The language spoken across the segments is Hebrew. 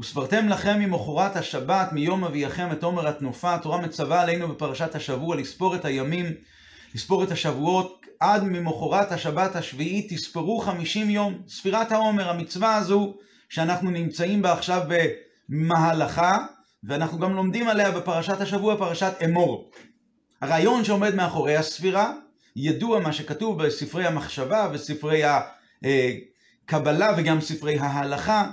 וספרתם לכם ממחרת השבת, מיום אביכם את עומר התנופה. התורה מצווה עלינו בפרשת השבוע לספור את הימים, לספור את השבועות. עד ממחרת השבת השביעית תספרו חמישים יום. ספירת העומר, המצווה הזו שאנחנו נמצאים בה עכשיו במהלכה, ואנחנו גם לומדים עליה בפרשת השבוע, פרשת אמור. הרעיון שעומד מאחורי הספירה, ידוע מה שכתוב בספרי המחשבה וספרי הקבלה וגם ספרי ההלכה,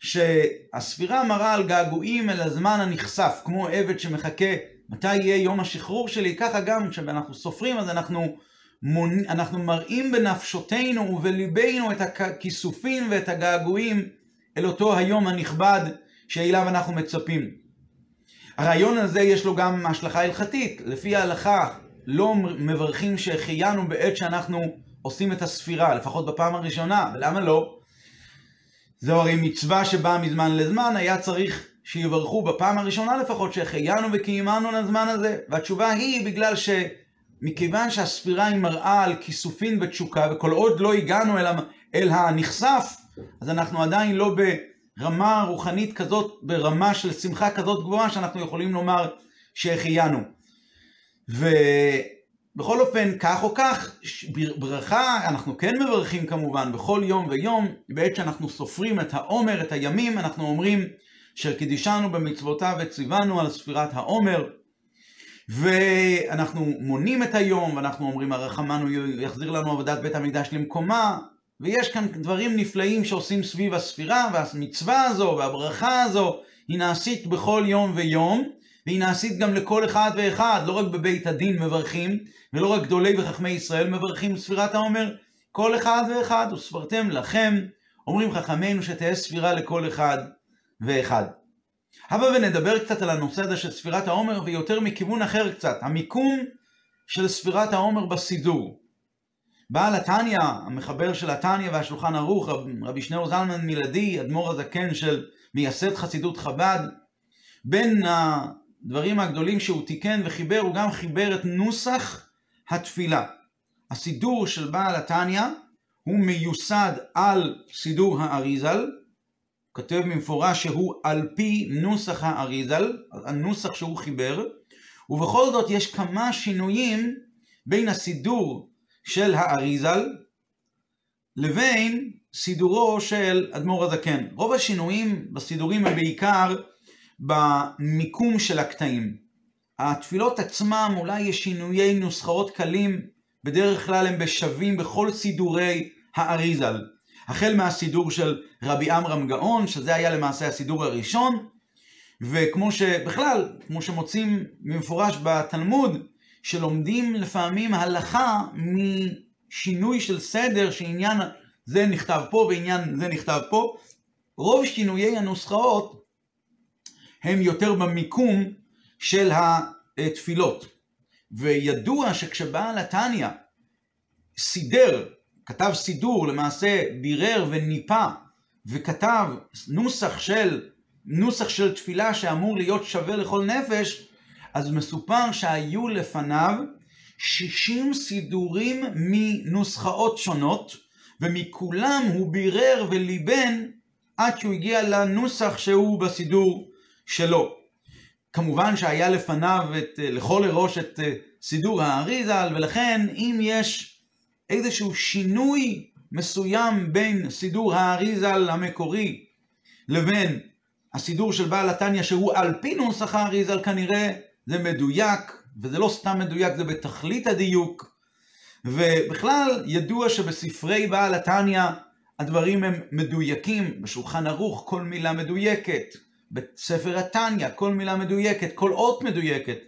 שהספירה מראה על געגועים אל הזמן הנכסף, כמו עבד שמחכה מתי יהיה יום השחרור שלי, ככה גם כשאנחנו סופרים אז אנחנו, מונ... אנחנו מראים בנפשותינו ובליבנו את הכיסופים ואת הגעגועים אל אותו היום הנכבד שאליו אנחנו מצפים. הרעיון הזה יש לו גם השלכה הלכתית, לפי ההלכה לא מברכים שהחיינו בעת שאנחנו עושים את הספירה, לפחות בפעם הראשונה, ולמה לא? זו הרי מצווה שבאה מזמן לזמן, היה צריך שיברכו בפעם הראשונה לפחות שהחיינו וקיימנו לזמן הזה. והתשובה היא בגלל שמכיוון שהספירה היא מראה על כיסופין ותשוקה, וכל עוד לא הגענו אל, אל הנכסף, אז אנחנו עדיין לא ברמה רוחנית כזאת, ברמה של שמחה כזאת גבוהה, שאנחנו יכולים לומר שהחיינו. ו... בכל אופן, כך או כך, ברכה, אנחנו כן מברכים כמובן בכל יום ויום, בעת שאנחנו סופרים את העומר, את הימים, אנחנו אומרים שקידישנו במצוותיו וציוונו על ספירת העומר, ואנחנו מונים את היום, ואנחנו אומרים הרחמנו יחזיר לנו עבודת בית המקדש למקומה, ויש כאן דברים נפלאים שעושים סביב הספירה, והמצווה הזו והברכה הזו היא נעשית בכל יום ויום, והיא נעשית גם לכל אחד ואחד, לא רק בבית הדין מברכים, ולא רק גדולי וחכמי ישראל מברכים ספירת העומר, כל אחד ואחד, וספרתם לכם, אומרים חכמינו שתהא ספירה לכל אחד ואחד. הבה ונדבר קצת על הנושא הזה של ספירת העומר, ויותר מכיוון אחר קצת, המיקום של ספירת העומר בסידור. בעל התניא, המחבר של התניא והשולחן ערוך, רבי שניאור זלמן מילדי, אדמו"ר הזקן של מייסד חסידות חב"ד, בין הדברים הגדולים שהוא תיקן וחיבר, הוא גם חיבר את נוסח התפילה. הסידור של בעל התניא הוא מיוסד על סידור האריזל, כותב במפורש שהוא על פי נוסח האריזל, הנוסח שהוא חיבר, ובכל זאת יש כמה שינויים בין הסידור של האריזל לבין סידורו של אדמו"ר הזקן. רוב השינויים בסידורים הם בעיקר במיקום של הקטעים. התפילות עצמם אולי יש שינויי נוסחאות קלים, בדרך כלל הם בשווים בכל סידורי האריזל. החל מהסידור של רבי עמרם גאון, שזה היה למעשה הסידור הראשון, וכמו שבכלל, כמו שמוצאים במפורש בתלמוד, שלומדים לפעמים הלכה משינוי של סדר, שעניין זה נכתב פה ועניין זה נכתב פה, רוב שינויי הנוסחאות הם יותר במיקום של התפילות. וידוע שכשבעל התניא סידר, כתב סידור, למעשה בירר וניפה וכתב נוסח של, נוסח של תפילה שאמור להיות שווה לכל נפש, אז מסופר שהיו לפניו 60 סידורים מנוסחאות שונות, ומכולם הוא בירר וליבן עד שהוא הגיע לנוסח שהוא בסידור שלו. כמובן שהיה לפניו את, לכל הראש את אה, סידור האריזל, ולכן אם יש איזשהו שינוי מסוים בין סידור האריזל המקורי לבין הסידור של בעל התניא שהוא על פי נוסח האריזל כנראה זה מדויק, וזה לא סתם מדויק, זה בתכלית הדיוק. ובכלל ידוע שבספרי בעל התניא הדברים הם מדויקים, בשולחן ערוך כל מילה מדויקת. בספר התניא, כל מילה מדויקת, כל אות מדויקת.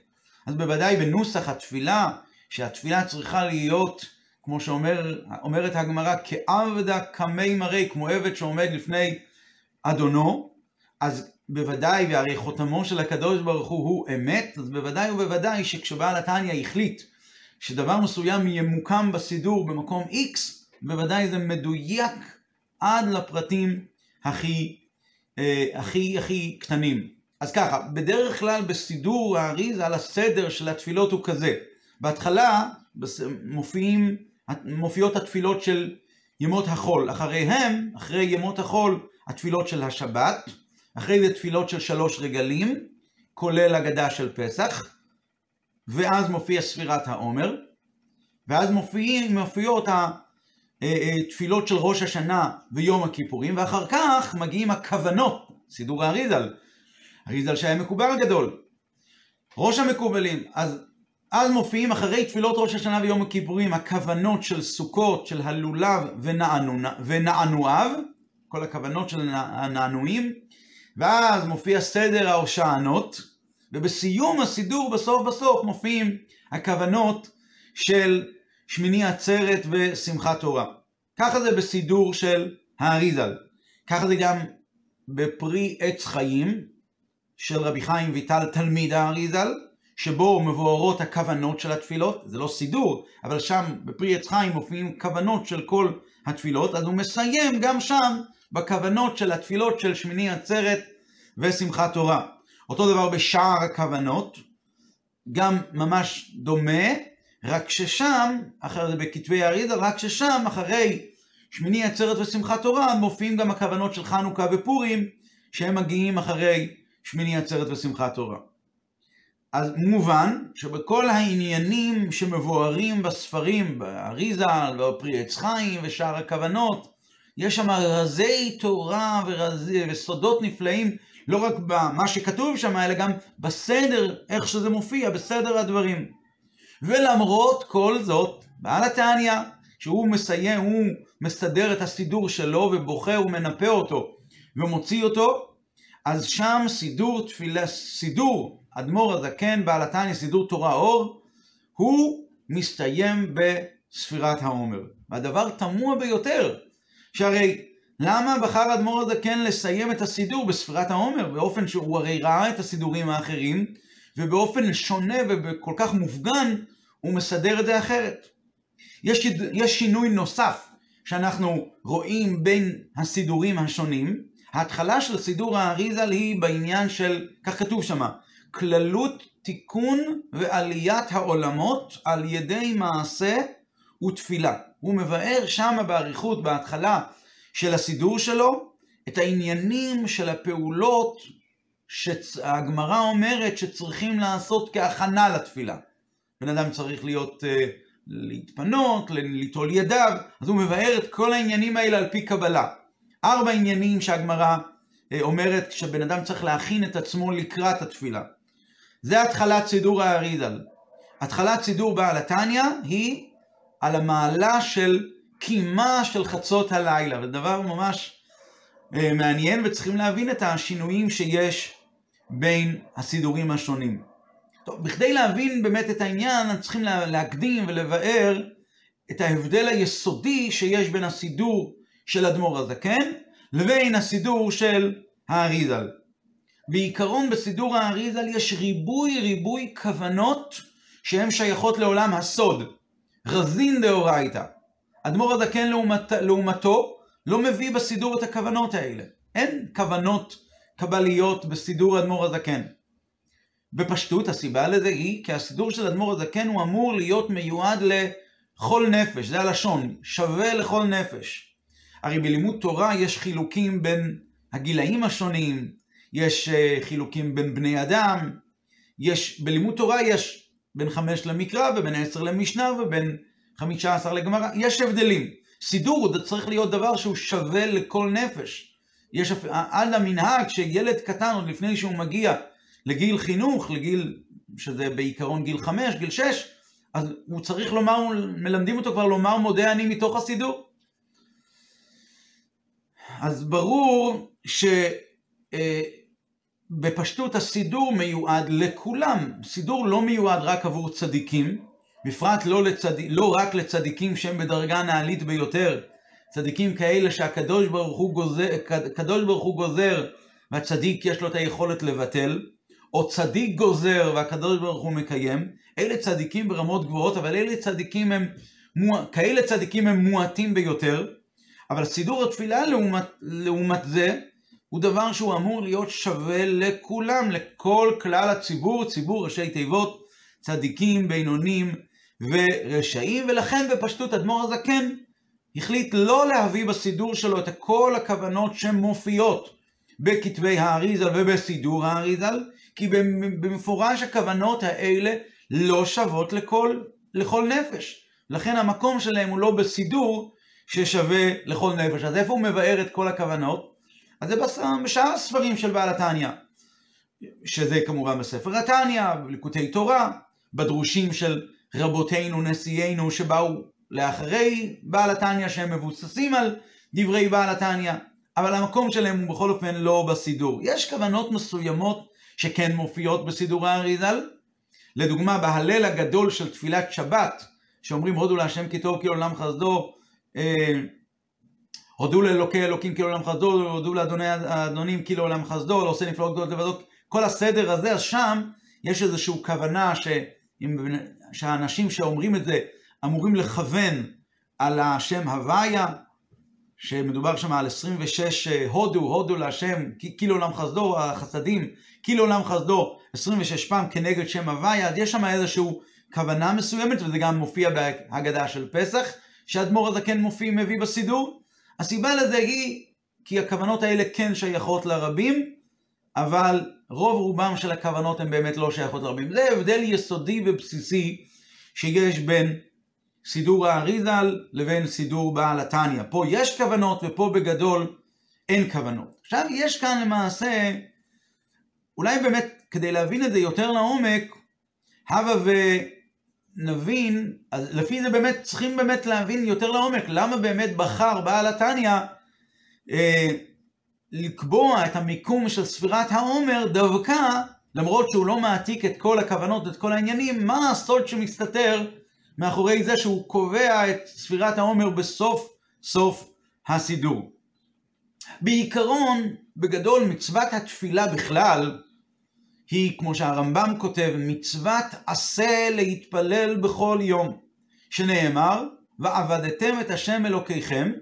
אז בוודאי בנוסח התפילה, שהתפילה צריכה להיות, כמו שאומרת הגמרא, כעבדה קמי מראה, כמו עבד שעומד לפני אדונו, אז בוודאי, והרי חותמו של הקדוש ברוך הוא הוא אמת, אז בוודאי ובוודאי שכשבעל התניא החליט שדבר מסוים ימוקם בסידור במקום X, בוודאי זה מדויק עד לפרטים הכי אה, הכי הכי קטנים. אז ככה, בדרך כלל בסידור האריז על הסדר של התפילות הוא כזה. בהתחלה מופיעים, מופיעות התפילות של ימות החול. אחריהם, אחרי ימות החול, התפילות של השבת, אחרי זה תפילות של שלוש רגלים, כולל הגדה של פסח, ואז מופיע ספירת העומר, ואז מופיעים, מופיעות התפילות של ראש השנה ויום הכיפורים, ואחר כך מגיעים הכוונות, סידור האריזל, אריזל שהיה מקובל גדול, ראש המקובלים, אז אז מופיעים אחרי תפילות ראש השנה ויום הכיפורים הכוונות של סוכות, של הלולב ונענועיו, כל הכוונות של הנענועים, ואז מופיע סדר ההושענות, ובסיום הסידור בסוף בסוף מופיעים הכוונות של שמיני עצרת ושמחת תורה. ככה זה בסידור של האריזל. ככה זה גם בפרי עץ חיים של רבי חיים ויטל תלמיד האריזל, שבו מבוארות הכוונות של התפילות, זה לא סידור, אבל שם בפרי עץ חיים מופיעים כוונות של כל התפילות, אז הוא מסיים גם שם בכוונות של התפילות של שמיני עצרת ושמחת תורה. אותו דבר בשער הכוונות, גם ממש דומה, רק ששם, אחרי זה בכתבי האריזה, רק ששם אחרי שמיני עצרת ושמחת תורה מופיעים גם הכוונות של חנוכה ופורים, שהם מגיעים אחרי שמיני עצרת ושמחת תורה. אז מובן שבכל העניינים שמבוארים בספרים, באריזה, בפרי עץ חיים ושאר הכוונות, יש שם רזי תורה ורזי, וסודות נפלאים, לא רק במה שכתוב שם, אלא גם בסדר, איך שזה מופיע, בסדר הדברים. ולמרות כל זאת, בעל התניא, שהוא מסיים, הוא מסדר את הסידור שלו ובוחר ומנפה אותו ומוציא אותו, אז שם סידור תפילה, סידור אדמו"ר הזקן, בעל התניא, סידור תורה אור, הוא מסתיים בספירת העומר. והדבר תמוה ביותר, שהרי למה בחר אדמו"ר הזקן לסיים את הסידור בספירת העומר, באופן שהוא הרי ראה את הסידורים האחרים, ובאופן שונה וכל כך מופגן, הוא מסדר את זה אחרת. יש, יש שינוי נוסף שאנחנו רואים בין הסידורים השונים. ההתחלה של סידור האריזל היא בעניין של, כך כתוב שמה, כללות תיקון ועליית העולמות על ידי מעשה ותפילה. הוא מבאר שמה באריכות בהתחלה של הסידור שלו את העניינים של הפעולות שהגמרא אומרת שצריכים לעשות כהכנה לתפילה. בן אדם צריך להיות, אה, להתפנות, ליטול ידיו, אז הוא מבאר את כל העניינים האלה על פי קבלה. ארבע עניינים שהגמרא אה, אומרת שבן אדם צריך להכין את עצמו לקראת התפילה. זה התחלת סידור האריזל. התחלת סידור בעל התניא היא על המעלה של קימה של חצות הלילה, וזה דבר ממש אה, מעניין וצריכים להבין את השינויים שיש בין הסידורים השונים. טוב, בכדי להבין באמת את העניין, צריכים להקדים ולבאר את ההבדל היסודי שיש בין הסידור של אדמו"ר הזקן לבין הסידור של האריזל. בעיקרון בסידור האריזל יש ריבוי ריבוי כוונות שהן שייכות לעולם הסוד, רזין דאורייתא. אדמו"ר הזקן לעומת, לעומתו לא מביא בסידור את הכוונות האלה. אין כוונות קבליות בסידור אדמו"ר הזקן. בפשטות הסיבה לזה היא כי הסידור של אדמו"ר הזקן הוא אמור להיות מיועד לכל נפש, זה הלשון, שווה לכל נפש. הרי בלימוד תורה יש חילוקים בין הגילאים השונים, יש אה, חילוקים בין בני אדם, יש, בלימוד תורה יש בין חמש למקרא ובין עשר למשנה ובין חמישה עשר לגמרא, יש הבדלים. סידור צריך להיות דבר שהוא שווה לכל נפש. יש על המנהג שילד קטן עוד לפני שהוא מגיע לגיל חינוך, לגיל, שזה בעיקרון גיל חמש, גיל שש, אז הוא צריך לומר, מלמדים אותו כבר לומר מודה אני מתוך הסידור. אז ברור שבפשטות אה, הסידור מיועד לכולם. סידור לא מיועד רק עבור צדיקים, בפרט לא, לצד... לא רק לצדיקים שהם בדרגה נעלית ביותר, צדיקים כאלה שהקדוש ברוך הוא גוזר, ברוך הוא גוזר והצדיק יש לו את היכולת לבטל, או צדיק גוזר והקדוש ברוך הוא מקיים, אלה צדיקים ברמות גבוהות, אבל אלה צדיקים הם, כאלה צדיקים הם מועטים ביותר, אבל סידור התפילה לעומת, לעומת זה, הוא דבר שהוא אמור להיות שווה לכולם, לכל כלל הציבור, ציבור ראשי תיבות, צדיקים, בינונים ורשעים, ולכן בפשטות אדמו"ר הזקן החליט לא להביא בסידור שלו את כל הכוונות שמופיעות בכתבי האריזל ובסידור האריזל, כי במפורש הכוונות האלה לא שוות לכל, לכל נפש. לכן המקום שלהם הוא לא בסידור ששווה לכל נפש. אז איפה הוא מבאר את כל הכוונות? אז זה בשאר הספרים של בעל התניא, שזה כמובן בספר התניא, בליקוטי תורה, בדרושים של רבותינו, נשיאינו, שבאו לאחרי בעל התניא, שהם מבוססים על דברי בעל התניא, אבל המקום שלהם הוא בכל אופן לא בסידור. יש כוונות מסוימות שכן מופיעות בסידורי האריזל, לדוגמה בהלל הגדול של תפילת שבת, שאומרים הודו להשם כי טוב כי עולם חסדו, אה, הודו לאלוקי אלוקים כי לעולם חסדו, הודו לאדוני האדונים כי לעולם חסדו, לא עושה נפלאות גדולות לבדו, כל הסדר הזה, אז שם יש איזושהי כוונה ש... שהאנשים שאומרים את זה אמורים לכוון על השם הוויה, שמדובר שם על 26 אה, הודו, הודו להשם, כי לעולם חסדו, החסדים, כי לעולם חסדו, 26 פעם כנגד שם הוויה, אז יש שם איזושהי כוונה מסוימת, וזה גם מופיע בהגדה של פסח, שהאדמו"ר הזקן מופיע, מביא בסידור. הסיבה לזה היא כי הכוונות האלה כן שייכות לרבים, אבל רוב רובם של הכוונות הן באמת לא שייכות לרבים. זה הבדל יסודי ובסיסי שיש בין סידור האריזל לבין סידור בעל התניא. פה יש כוונות ופה בגדול אין כוונות. עכשיו יש כאן למעשה, אולי באמת כדי להבין את זה יותר לעומק, הבה ונבין, אז לפי זה באמת צריכים באמת להבין יותר לעומק, למה באמת בחר בעל התניא אה, לקבוע את המיקום של ספירת העומר דווקא, למרות שהוא לא מעתיק את כל הכוונות, את כל העניינים, מה הסוד שמסתתר מאחורי זה שהוא קובע את ספירת העומר בסוף סוף הסידור. בעיקרון, בגדול, מצוות התפילה בכלל, היא, כמו שהרמב"ם כותב, מצוות עשה להתפלל בכל יום, שנאמר, ועבדתם את השם אלוקיכם,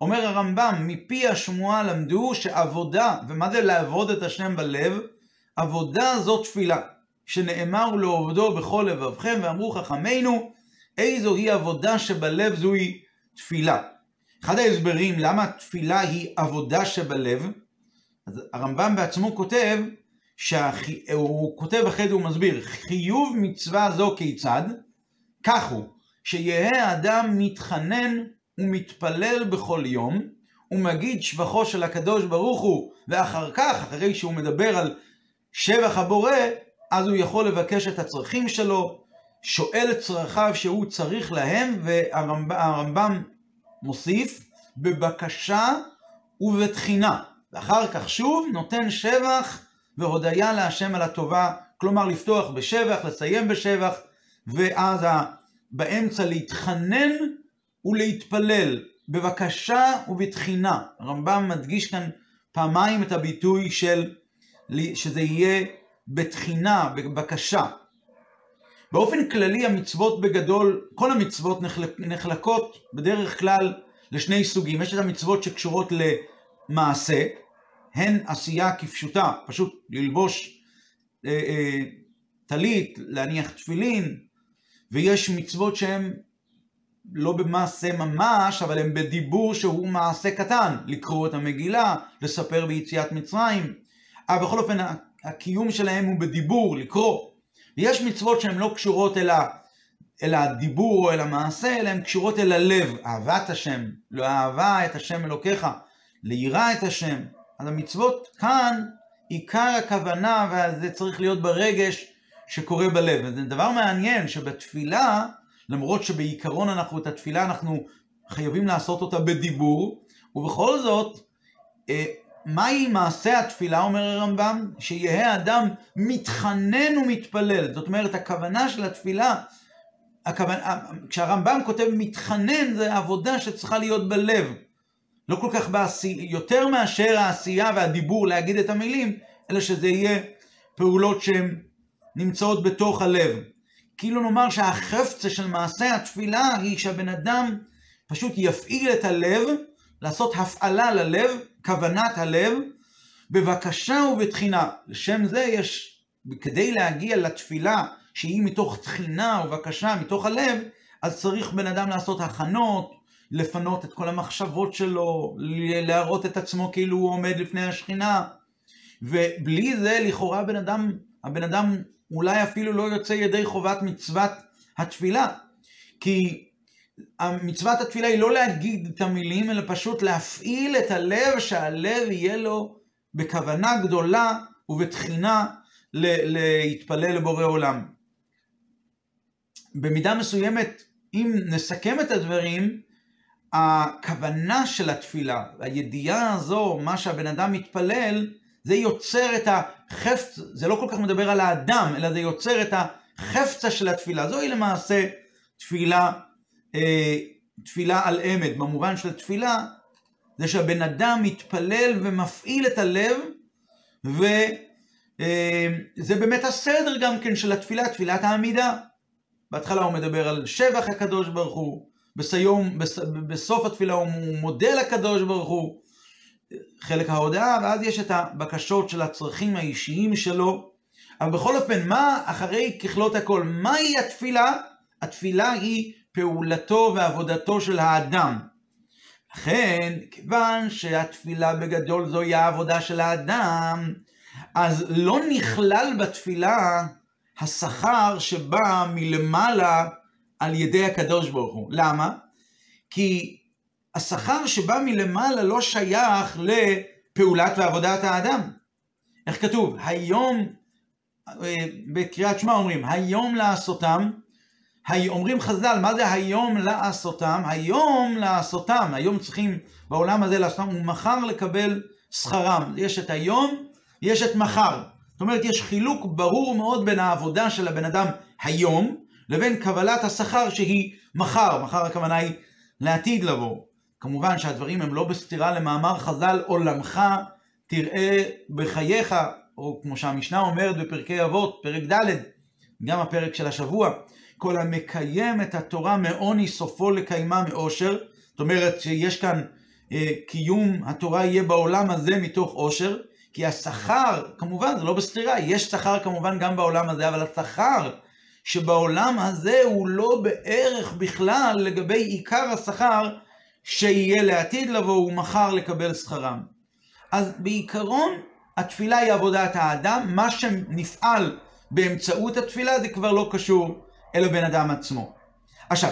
אומר הרמב"ם, מפי השמועה למדו שעבודה, ומה זה לעבוד את השם בלב? עבודה זו תפילה, שנאמר לעובדו בכל לבבכם, ואמרו חכמינו, איזו היא עבודה שבלב זוהי תפילה. אחד ההסברים למה תפילה היא עבודה שבלב, אז הרמב"ם בעצמו כותב, שהחי... הוא כותב אחרי זה, הוא מסביר, חיוב מצווה זו כיצד? כך הוא, שיהא האדם מתחנן ומתפלל בכל יום, ומגיד שבחו של הקדוש ברוך הוא, ואחר כך, אחרי שהוא מדבר על שבח הבורא, אז הוא יכול לבקש את הצרכים שלו, שואל את צרכיו שהוא צריך להם, והרמב"ם מוסיף, בבקשה ובתחינה. ואחר כך שוב נותן שבח והודיה להשם על הטובה, כלומר לפתוח בשבח, לסיים בשבח, ואז באמצע להתחנן ולהתפלל, בבקשה ובתחינה. הרמב"ם מדגיש כאן פעמיים את הביטוי של שזה יהיה בתחינה, בבקשה. באופן כללי המצוות בגדול, כל המצוות נחלקות בדרך כלל לשני סוגים. יש את המצוות שקשורות למעשה, הן עשייה כפשוטה, פשוט ללבוש אה, אה, להניח תפילין, ויש מצוות שהן לא במעשה ממש, אבל הן בדיבור שהוא מעשה קטן, לקרוא את המגילה, לספר ביציאת מצרים, אבל בכל אופן הקיום שלהם הוא בדיבור, לקרוא. ויש מצוות שהן לא קשורות אל, ה, אל הדיבור או אל המעשה, אלא הן קשורות אל הלב, אהבת השם, לא אהבה את השם אלוקיך, ליראה את השם. אז המצוות כאן, עיקר הכוונה, וזה צריך להיות ברגש שקורה בלב. וזה דבר מעניין שבתפילה, למרות שבעיקרון אנחנו, את התפילה אנחנו חייבים לעשות אותה בדיבור, ובכל זאת, אה, מהי מעשה התפילה, אומר הרמב"ם? שיהא אדם מתחנן ומתפלל. זאת אומרת, הכוונה של התפילה, הכוונה, כשהרמב"ם כותב מתחנן, זה עבודה שצריכה להיות בלב. לא כל כך בעשייה, יותר מאשר העשייה והדיבור להגיד את המילים, אלא שזה יהיה פעולות שהן נמצאות בתוך הלב. כאילו נאמר שהחפצה של מעשה התפילה היא שהבן אדם פשוט יפעיל את הלב, לעשות הפעלה ללב, כוונת הלב, בבקשה ובתחינה. לשם זה יש, כדי להגיע לתפילה שהיא מתוך תחינה ובקשה, מתוך הלב, אז צריך בן אדם לעשות הכנות, לפנות את כל המחשבות שלו, להראות את עצמו כאילו הוא עומד לפני השכינה, ובלי זה לכאורה בן אדם, הבן אדם אולי אפילו לא יוצא ידי חובת מצוות התפילה. כי מצוות התפילה היא לא להגיד את המילים, אלא פשוט להפעיל את הלב, שהלב יהיה לו בכוונה גדולה ובתחינה להתפלל לבורא עולם. במידה מסוימת, אם נסכם את הדברים, הכוונה של התפילה, הידיעה הזו, מה שהבן אדם מתפלל, זה יוצר את החפץ, זה לא כל כך מדבר על האדם, אלא זה יוצר את החפצה של התפילה. זוהי למעשה תפילה, אה, תפילה על אמת. במובן של תפילה, זה שהבן אדם מתפלל ומפעיל את הלב, וזה אה, באמת הסדר גם כן של התפילה, תפילת העמידה. בהתחלה הוא מדבר על שבח הקדוש ברוך הוא, בסיום, בס, בסוף התפילה הוא מודה לקדוש ברוך הוא, חלק ההודעה, ואז יש את הבקשות של הצרכים האישיים שלו. אבל בכל אופן, מה אחרי ככלות הכל, מהי התפילה? התפילה היא פעולתו ועבודתו של האדם. לכן, כיוון שהתפילה בגדול זוהי העבודה של האדם, אז לא נכלל בתפילה השכר שבא מלמעלה על ידי הקדוש ברוך הוא. למה? כי השכר שבא מלמעלה לא שייך לפעולת ועבודת האדם. איך כתוב? היום, אה, בקריאת שמע אומרים, היום לעשותם, אומרים חז"ל, מה זה היום לעשותם? היום לעשותם, היום צריכים בעולם הזה לעשותם, ומחר לקבל שכרם. יש את היום, יש את מחר. זאת אומרת, יש חילוק ברור מאוד בין העבודה של הבן אדם היום, לבין קבלת השכר שהיא מחר. מחר הכוונה היא לעתיד לבוא. כמובן שהדברים הם לא בסתירה למאמר חז"ל, עולמך תראה בחייך, או כמו שהמשנה אומרת בפרקי אבות, פרק ד', גם הפרק של השבוע, כל המקיים את התורה מעוני סופו לקיימה מאושר, זאת אומרת שיש כאן אה, קיום התורה יהיה בעולם הזה מתוך אושר, כי השכר, כמובן זה לא בסתירה, יש שכר כמובן גם בעולם הזה, אבל השכר שבעולם הזה הוא לא בערך בכלל לגבי עיקר השכר שיהיה לעתיד לבוא ומחר לקבל שכרם. אז בעיקרון התפילה היא עבודת האדם, מה שנפעל באמצעות התפילה זה כבר לא קשור אל הבן אדם עצמו. עכשיו,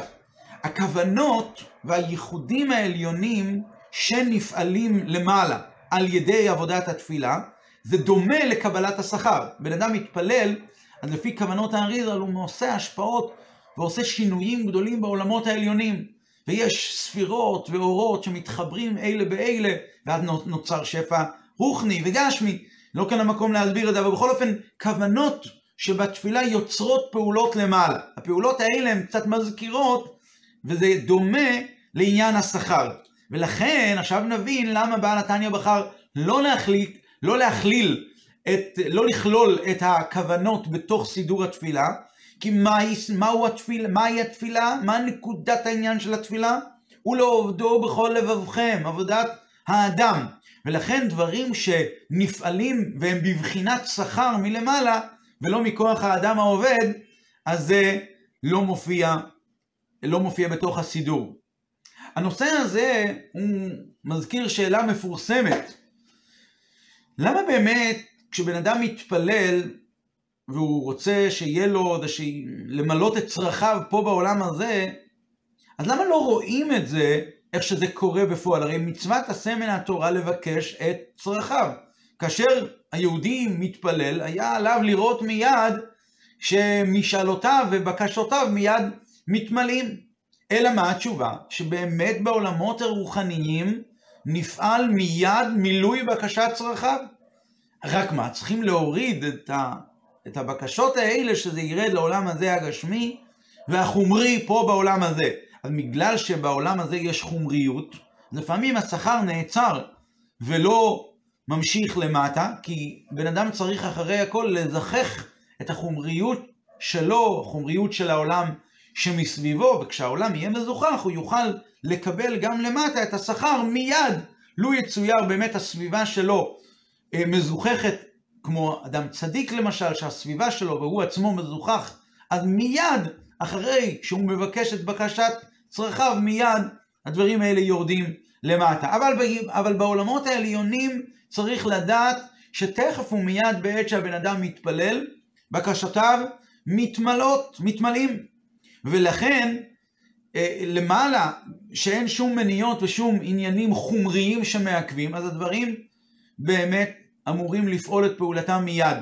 הכוונות והייחודים העליונים שנפעלים למעלה על ידי עבודת התפילה, זה דומה לקבלת השכר. בן אדם מתפלל, אז לפי כוונות האריזל הוא עושה השפעות ועושה שינויים גדולים בעולמות העליונים. ויש ספירות ואורות שמתחברים אלה באלה, ואז נוצר שפע רוחני וגשמי. לא כאן המקום להסביר את זה, אבל בכל אופן, כוונות שבתפילה יוצרות פעולות למעלה. הפעולות האלה הן קצת מזכירות, וזה דומה לעניין השכר. ולכן, עכשיו נבין למה בעל התניא בחר לא להחליט, לא להכליל, את, לא לכלול את הכוונות בתוך סידור התפילה, כי מהי, מהו התפילה, מהי התפילה? מה נקודת העניין של התפילה? ולעובדו בכל לבבכם, עבודת האדם. ולכן דברים שנפעלים והם בבחינת שכר מלמעלה, ולא מכוח האדם העובד, אז זה לא מופיע, לא מופיע בתוך הסידור. הנושא הזה הוא מזכיר שאלה מפורסמת. למה באמת כשבן אדם מתפלל והוא רוצה שיהיה לו, למלות את צרכיו פה בעולם הזה, אז למה לא רואים את זה איך שזה קורה בפועל? הרי מצוות עשה מן התורה לבקש את צרכיו. כאשר היהודי מתפלל, היה עליו לראות מיד שמשאלותיו ובקשותיו מיד מתמלאים. אלא מה התשובה? שבאמת בעולמות הרוחניים נפעל מיד מילוי בקשת צרכיו. רק מה, צריכים להוריד את, ה, את הבקשות האלה שזה ירד לעולם הזה הגשמי והחומרי פה בעולם הזה. אז בגלל שבעולם הזה יש חומריות, לפעמים השכר נעצר ולא ממשיך למטה, כי בן אדם צריך אחרי הכל לזכך את החומריות שלו, החומריות של העולם שמסביבו, וכשהעולם יהיה מזוכח הוא יוכל לקבל גם למטה את השכר מיד, לו יצויר באמת הסביבה שלו אה, מזוככת, כמו אדם צדיק למשל, שהסביבה שלו והוא עצמו מזוכח, אז מיד אחרי שהוא מבקש את בקשת צרכיו, מיד הדברים האלה יורדים למטה. אבל, אבל בעולמות העליונים צריך לדעת שתכף ומיד בעת שהבן אדם מתפלל, בקשותיו מתמלאות, מתמלאים. ולכן, אה, למעלה, שאין שום מניעות ושום עניינים חומריים שמעכבים, אז הדברים באמת אמורים לפעול את פעולתם מיד.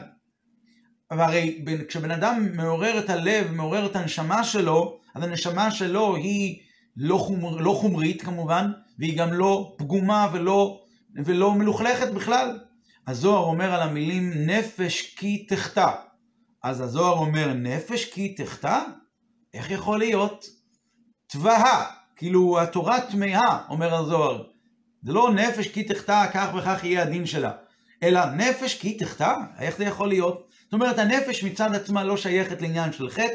והרי כשבן אדם מעורר את הלב, מעורר את הנשמה שלו, אז הנשמה שלו היא לא, חומר, לא חומרית כמובן, והיא גם לא פגומה ולא, ולא מלוכלכת בכלל. הזוהר אומר על המילים נפש כי תחטא. אז הזוהר אומר נפש כי תחטא? איך יכול להיות? תבהה, כאילו התורה טמאה, אומר הזוהר. זה לא נפש כי תחטא, כך וכך יהיה הדין שלה. אלא נפש כי תחטא? איך זה יכול להיות? זאת אומרת, הנפש מצד עצמה לא שייכת לעניין של חטא,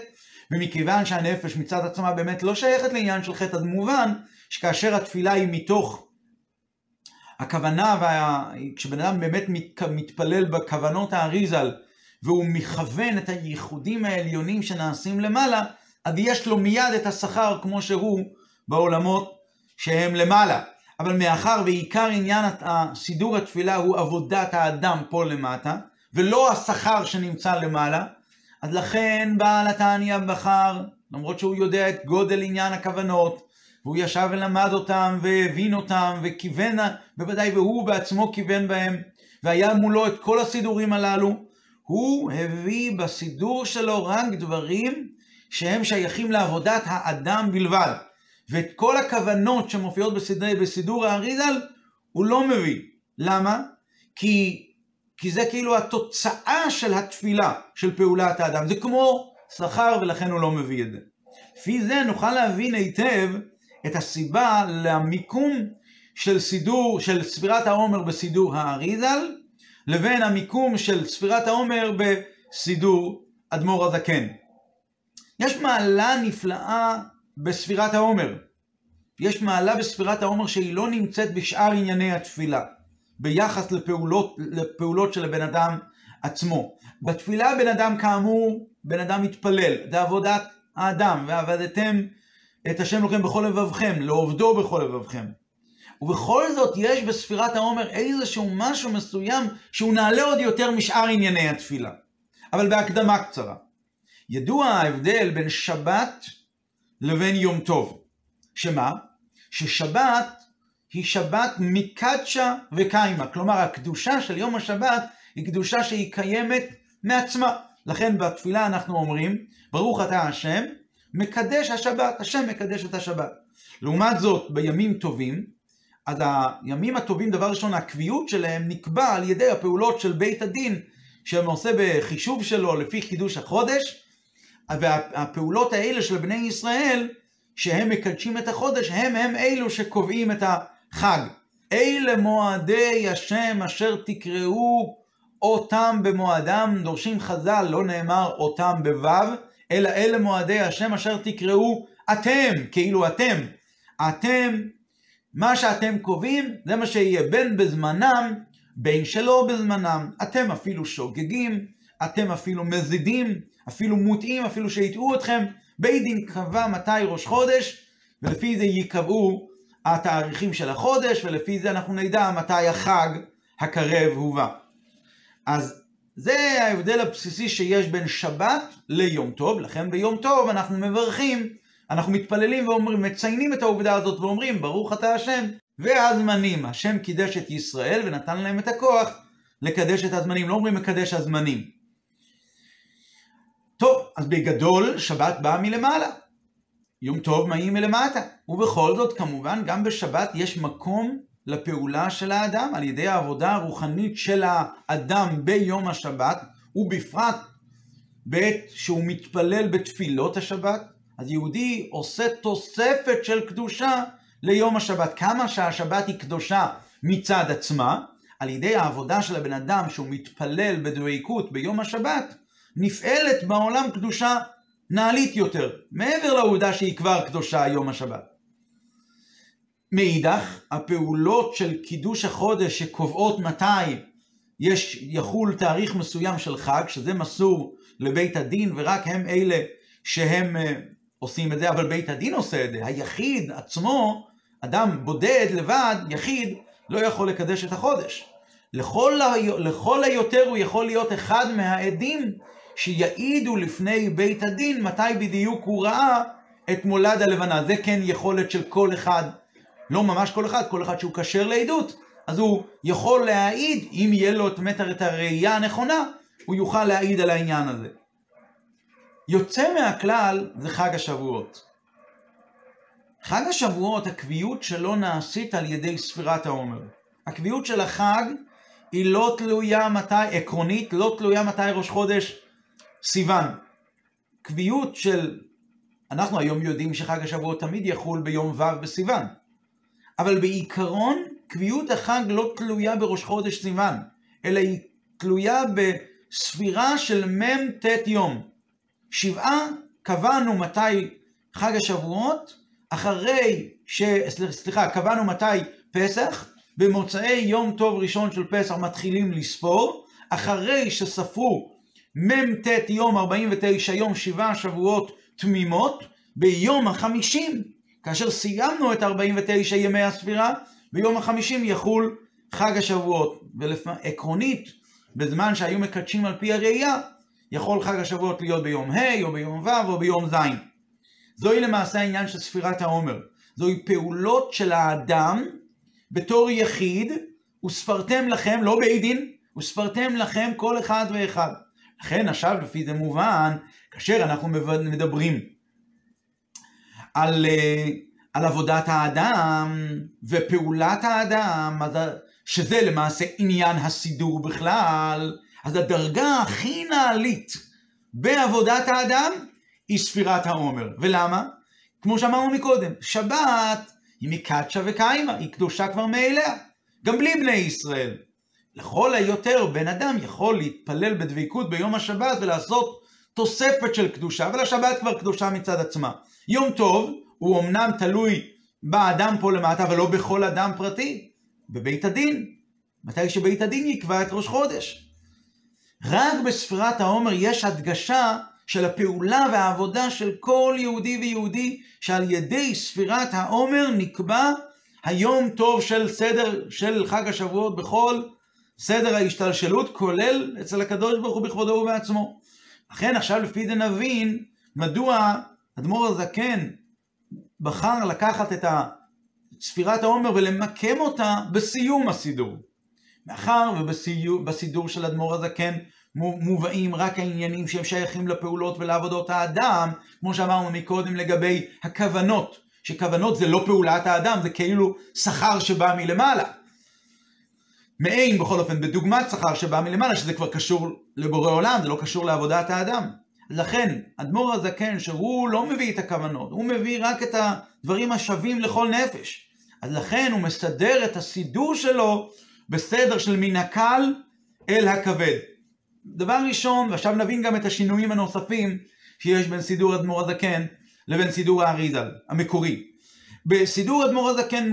ומכיוון שהנפש מצד עצמה באמת לא שייכת לעניין של חטא, אז מובן שכאשר התפילה היא מתוך הכוונה, וה... כשבן אדם באמת מת... מתפלל בכוונות האריזל, והוא מכוון את הייחודים העליונים שנעשים למעלה, אז יש לו מיד את השכר כמו שהוא בעולמות שהם למעלה. אבל מאחר ועיקר עניין סידור התפילה הוא עבודת האדם פה למטה, ולא השכר שנמצא למעלה, אז לכן בעל התניא בחר, למרות שהוא יודע את גודל עניין הכוונות, והוא ישב ולמד אותם והבין אותם וכיוון, בוודאי והוא בעצמו כיוון בהם, והיה מולו את כל הסידורים הללו, הוא הביא בסידור שלו רק דברים שהם שייכים לעבודת האדם בלבד. ואת כל הכוונות שמופיעות בסידור, בסידור האריזל, הוא לא מביא. למה? כי, כי זה כאילו התוצאה של התפילה, של פעולת האדם. זה כמו שכר ולכן הוא לא מביא את זה. לפי זה נוכל להבין היטב את הסיבה למיקום של סידור, של ספירת העומר בסידור האריזל, לבין המיקום של ספירת העומר בסידור אדמו"ר הזקן. יש מעלה נפלאה בספירת העומר. יש מעלה בספירת העומר שהיא לא נמצאת בשאר ענייני התפילה, ביחס לפעולות, לפעולות של הבן אדם עצמו. בתפילה בן אדם כאמור, בן אדם מתפלל, זה עבודת האדם, ועבדתם את השם לכם בכל לבבכם, לעובדו בכל לבבכם. ובכל זאת יש בספירת העומר איזשהו משהו מסוים שהוא נעלה עוד יותר משאר ענייני התפילה. אבל בהקדמה קצרה. ידוע ההבדל בין שבת לבין יום טוב. שמה? ששבת היא שבת מקדשה וקיימה. כלומר, הקדושה של יום השבת היא קדושה שהיא קיימת מעצמה. לכן בתפילה אנחנו אומרים, ברוך אתה השם, מקדש השבת, השם מקדש את השבת. לעומת זאת, בימים טובים, אז הימים הטובים, דבר ראשון, הקביעות שלהם נקבע על ידי הפעולות של בית הדין, שהם עושה בחישוב שלו לפי חידוש החודש, והפעולות האלה של בני ישראל, שהם מקדשים את החודש, הם הם אלו שקובעים את החג. אלה מועדי השם אשר תקראו אותם במועדם, דורשים חז"ל, לא נאמר אותם בו', אלא אלה מועדי השם אשר תקראו אתם, כאילו אתם. אתם, מה שאתם קובעים, זה מה שיהיה בין בזמנם, בין שלא בזמנם. אתם אפילו שוגגים, אתם אפילו מזידים, אפילו מוטעים, אפילו שהטעו אתכם. בית דין קבע מתי ראש חודש, ולפי זה ייקבעו התאריכים של החודש, ולפי זה אנחנו נדע מתי החג הקרב הובא. אז זה ההבדל הבסיסי שיש בין שבת ליום טוב, לכן ביום טוב אנחנו מברכים, אנחנו מתפללים ואומרים, מציינים את העובדה הזאת ואומרים, ברוך אתה השם, והזמנים, השם קידש את ישראל ונתן להם את הכוח לקדש את הזמנים, לא אומרים מקדש הזמנים. טוב, אז בגדול שבת באה מלמעלה, יום טוב מאים מלמטה, ובכל זאת כמובן גם בשבת יש מקום לפעולה של האדם על ידי העבודה הרוחנית של האדם ביום השבת, ובפרט בעת שהוא מתפלל בתפילות השבת, אז יהודי עושה תוספת של קדושה ליום השבת. כמה שהשבת היא קדושה מצד עצמה, על ידי העבודה של הבן אדם שהוא מתפלל בדבקות ביום השבת, נפעלת בעולם קדושה נעלית יותר, מעבר לעובדה שהיא כבר קדושה יום השבת. מאידך, הפעולות של קידוש החודש שקובעות מתי יש, יחול תאריך מסוים של חג, שזה מסור לבית הדין, ורק הם אלה שהם uh, עושים את זה, אבל בית הדין עושה את זה. היחיד עצמו, אדם בודד לבד, יחיד, לא יכול לקדש את החודש. לכל, ה... לכל היותר הוא יכול להיות אחד מהעדים שיעידו לפני בית הדין מתי בדיוק הוא ראה את מולד הלבנה. זה כן יכולת של כל אחד, לא ממש כל אחד, כל אחד שהוא כשר לעדות, אז הוא יכול להעיד, אם יהיה לו מטר את הראייה הנכונה, הוא יוכל להעיד על העניין הזה. יוצא מהכלל זה חג השבועות. חג השבועות, הקביעות שלו נעשית על ידי ספירת העומר. הקביעות של החג היא לא תלויה מתי, עקרונית, לא תלויה מתי ראש חודש סיוון. קביעות של, אנחנו היום יודעים שחג השבועות תמיד יחול ביום ו' בסיוון. אבל בעיקרון, קביעות החג לא תלויה בראש חודש סיוון, אלא היא תלויה בספירה של מ"ט יום. שבעה קבענו מתי חג השבועות, אחרי ש... סליחה, קבענו מתי פסח, במוצאי יום טוב ראשון של פסח מתחילים לספור, אחרי שספרו מ"ט יום 49 יום שבעה שבועות תמימות, ביום החמישים, כאשר סיימנו את 49 ימי הספירה, ביום החמישים יחול חג השבועות. ועקרונית, בזמן שהיו מקדשים על פי הראייה, יכול חג השבועות להיות ביום ה' או ביום ו' או ביום ז'. זוהי למעשה העניין של ספירת העומר. זוהי פעולות של האדם בתור יחיד, וספרתם לכם, לא בית דין, וספרתם לכם כל אחד ואחד. לכן עכשיו לפי זה מובן, כאשר אנחנו מדברים על, אה, על עבודת האדם ופעולת האדם, שזה למעשה עניין הסידור בכלל, אז הדרגה הכי נעלית בעבודת האדם היא ספירת העומר. ולמה? כמו שאמרנו מקודם, שבת היא מקדשה וקיימה, היא קדושה כבר מאליה, גם בלי בני ישראל. לכל היותר בן אדם יכול להתפלל בדבקות ביום השבת ולעשות תוספת של קדושה, אבל השבת כבר קדושה מצד עצמה. יום טוב הוא אמנם תלוי באדם פה למטה, אבל לא בכל אדם פרטי, בבית הדין, מתי שבית הדין יקבע את ראש חודש. רק בספירת העומר יש הדגשה של הפעולה והעבודה של כל יהודי ויהודי, שעל ידי ספירת העומר נקבע היום טוב של סדר, של חג השבועות בכל סדר ההשתלשלות, כולל אצל הקדוש ברוך הוא בכבודו ובעצמו. לכן עכשיו לפי זה נבין מדוע אדמו"ר הזקן בחר לקחת את ספירת העומר ולמקם אותה בסיום הסידור. מאחר ובסידור של אדמו"ר הזקן מובאים רק העניינים שהם שייכים לפעולות ולעבודות האדם, כמו שאמרנו מקודם לגבי הכוונות, שכוונות זה לא פעולת האדם, זה כאילו שכר שבא מלמעלה. מעין בכל אופן בדוגמת שכר שבא מלמעלה, שזה כבר קשור לבורא עולם, זה לא קשור לעבודת האדם. לכן, אדמו"ר הזקן, שהוא לא מביא את הכוונות, הוא מביא רק את הדברים השווים לכל נפש. אז לכן הוא מסדר את הסידור שלו בסדר של מן הקל אל הכבד. דבר ראשון, ועכשיו נבין גם את השינויים הנוספים שיש בין סידור אדמו"ר הזקן לבין סידור האריזל, המקורי. בסידור אדמו"ר הזקן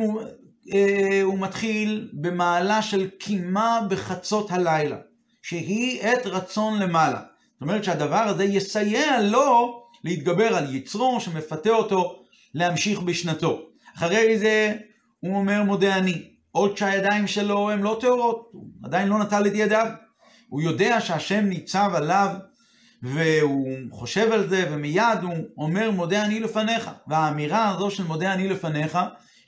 אה, הוא מתחיל במעלה של קימה בחצות הלילה, שהיא עת רצון למעלה. זאת אומרת שהדבר הזה יסייע לו להתגבר על יצרו שמפתה אותו להמשיך בשנתו. אחרי זה הוא אומר מודה אני, עוד שהידיים שלו הן לא טהורות, הוא עדיין לא נטל את ידיו. הוא יודע שהשם ניצב עליו והוא חושב על זה ומיד הוא אומר מודה אני לפניך. והאמירה הזו של מודה אני לפניך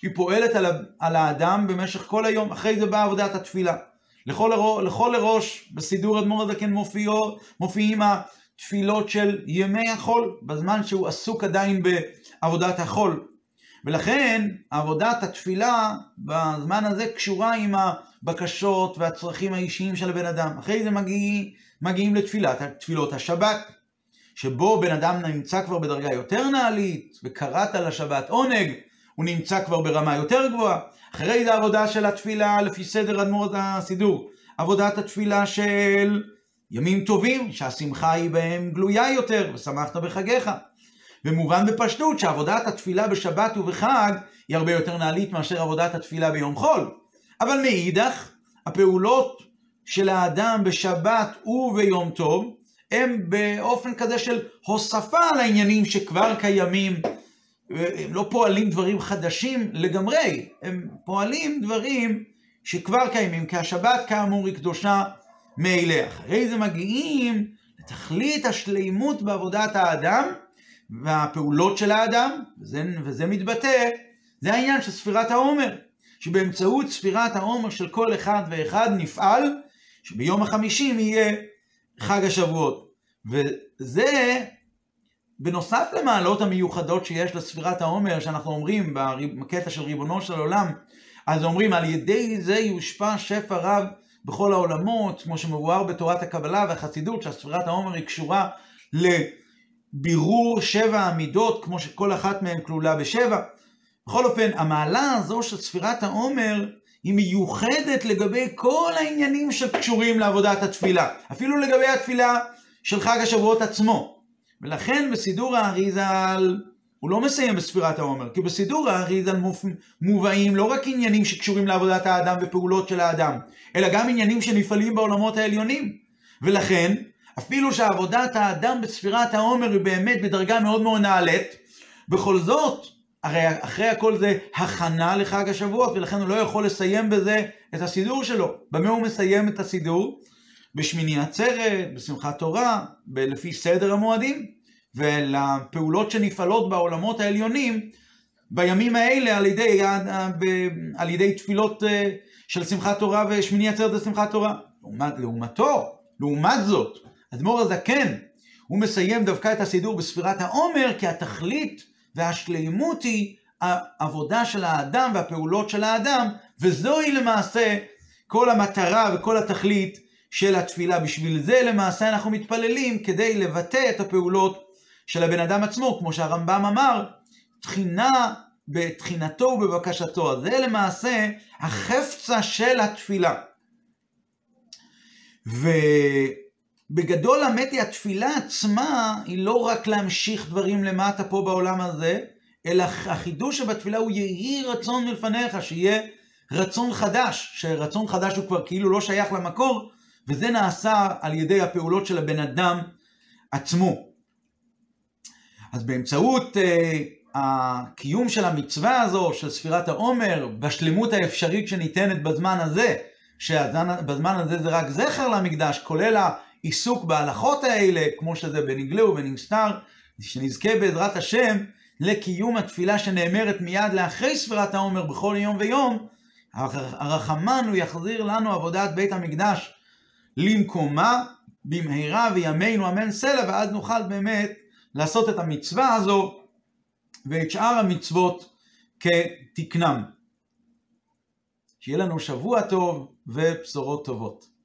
היא פועלת על, על האדם במשך כל היום, אחרי זה באה עבודת התפילה. לכל, הראש, לכל הראש בסידור אדמו"ר הזקן מופיעים התפילות של ימי החול, בזמן שהוא עסוק עדיין בעבודת החול. ולכן עבודת התפילה בזמן הזה קשורה עם הבקשות והצרכים האישיים של הבן אדם. אחרי זה מגיע, מגיעים לתפילת, תפילות השבת, שבו בן אדם נמצא כבר בדרגה יותר נעלית, וקראת לשבת עונג, הוא נמצא כבר ברמה יותר גבוהה. אחרי זה עבודה של התפילה לפי סדר אדמו"ר הסידור. עבודת התפילה של ימים טובים, שהשמחה היא בהם גלויה יותר, ושמחת בחגיך. ומובן בפשטות שעבודת התפילה בשבת ובחג היא הרבה יותר נעלית מאשר עבודת התפילה ביום חול. אבל מאידך, הפעולות של האדם בשבת וביום טוב הם באופן כזה של הוספה על העניינים שכבר קיימים. הם לא פועלים דברים חדשים לגמרי, הם פועלים דברים שכבר קיימים, כי השבת כאמור היא קדושה מאליה. אחרי זה מגיעים לתכלית השלימות בעבודת האדם והפעולות של האדם, וזה, וזה מתבטא, זה העניין של ספירת העומר, שבאמצעות ספירת העומר של כל אחד ואחד נפעל, שביום החמישים יהיה חג השבועות. וזה בנוסף למעלות המיוחדות שיש לספירת העומר, שאנחנו אומרים בקטע של ריבונו של עולם, אז אומרים על ידי זה יושפע שפע רב בכל העולמות, כמו שמבואר בתורת הקבלה והחסידות, שהספירת העומר היא קשורה לבירור שבע המידות, כמו שכל אחת מהן כלולה בשבע. בכל אופן, המעלה הזו של ספירת העומר היא מיוחדת לגבי כל העניינים שקשורים לעבודת התפילה. אפילו לגבי התפילה של חג השבועות עצמו. ולכן בסידור האריזל הוא לא מסיים בספירת העומר, כי בסידור האריזל מובאים לא רק עניינים שקשורים לעבודת האדם ופעולות של האדם, אלא גם עניינים שנפעלים בעולמות העליונים. ולכן, אפילו שעבודת האדם בספירת העומר היא באמת בדרגה מאוד מאוד נעלית, בכל זאת, הרי אחרי הכל זה הכנה לחג השבועות, ולכן הוא לא יכול לסיים בזה את הסידור שלו. במה הוא מסיים את הסידור? בשמיני עצרת, בשמחת תורה, לפי סדר המועדים, ולפעולות שנפעלות בעולמות העליונים בימים האלה על ידי, על ידי תפילות אה, של שמחת תורה ושמיני עצרת ושמחת תורה. לעומת, לעומתו, לעומת זאת, אדמו"ר הזקן, הוא מסיים דווקא את הסידור בספירת העומר, כי התכלית והשלימות היא העבודה של האדם והפעולות של האדם, וזוהי למעשה כל המטרה וכל התכלית של התפילה. בשביל זה למעשה אנחנו מתפללים כדי לבטא את הפעולות של הבן אדם עצמו, כמו שהרמב"ם אמר, תחינה בתחינתו ובבקשתו. זה למעשה החפצה של התפילה. ובגדול האמת היא התפילה עצמה היא לא רק להמשיך דברים למטה פה בעולם הזה, אלא החידוש שבתפילה הוא יהי רצון מלפניך, שיהיה רצון חדש, שרצון חדש הוא כבר כאילו לא שייך למקור, וזה נעשה על ידי הפעולות של הבן אדם עצמו. אז באמצעות uh, הקיום של המצווה הזו, של ספירת העומר, בשלמות האפשרית שניתנת בזמן הזה, שבזמן הזה זה רק זכר למקדש, כולל העיסוק בהלכות האלה, כמו שזה בנגלה ובנסתר, שנזכה בעזרת השם לקיום התפילה שנאמרת מיד לאחרי ספירת העומר בכל יום ויום, הרחמן הוא יחזיר לנו עבודת בית המקדש למקומה במהרה וימינו אמן סלע, ואז נוכל באמת לעשות את המצווה הזו ואת שאר המצוות כתקנם. שיהיה לנו שבוע טוב ובשורות טובות.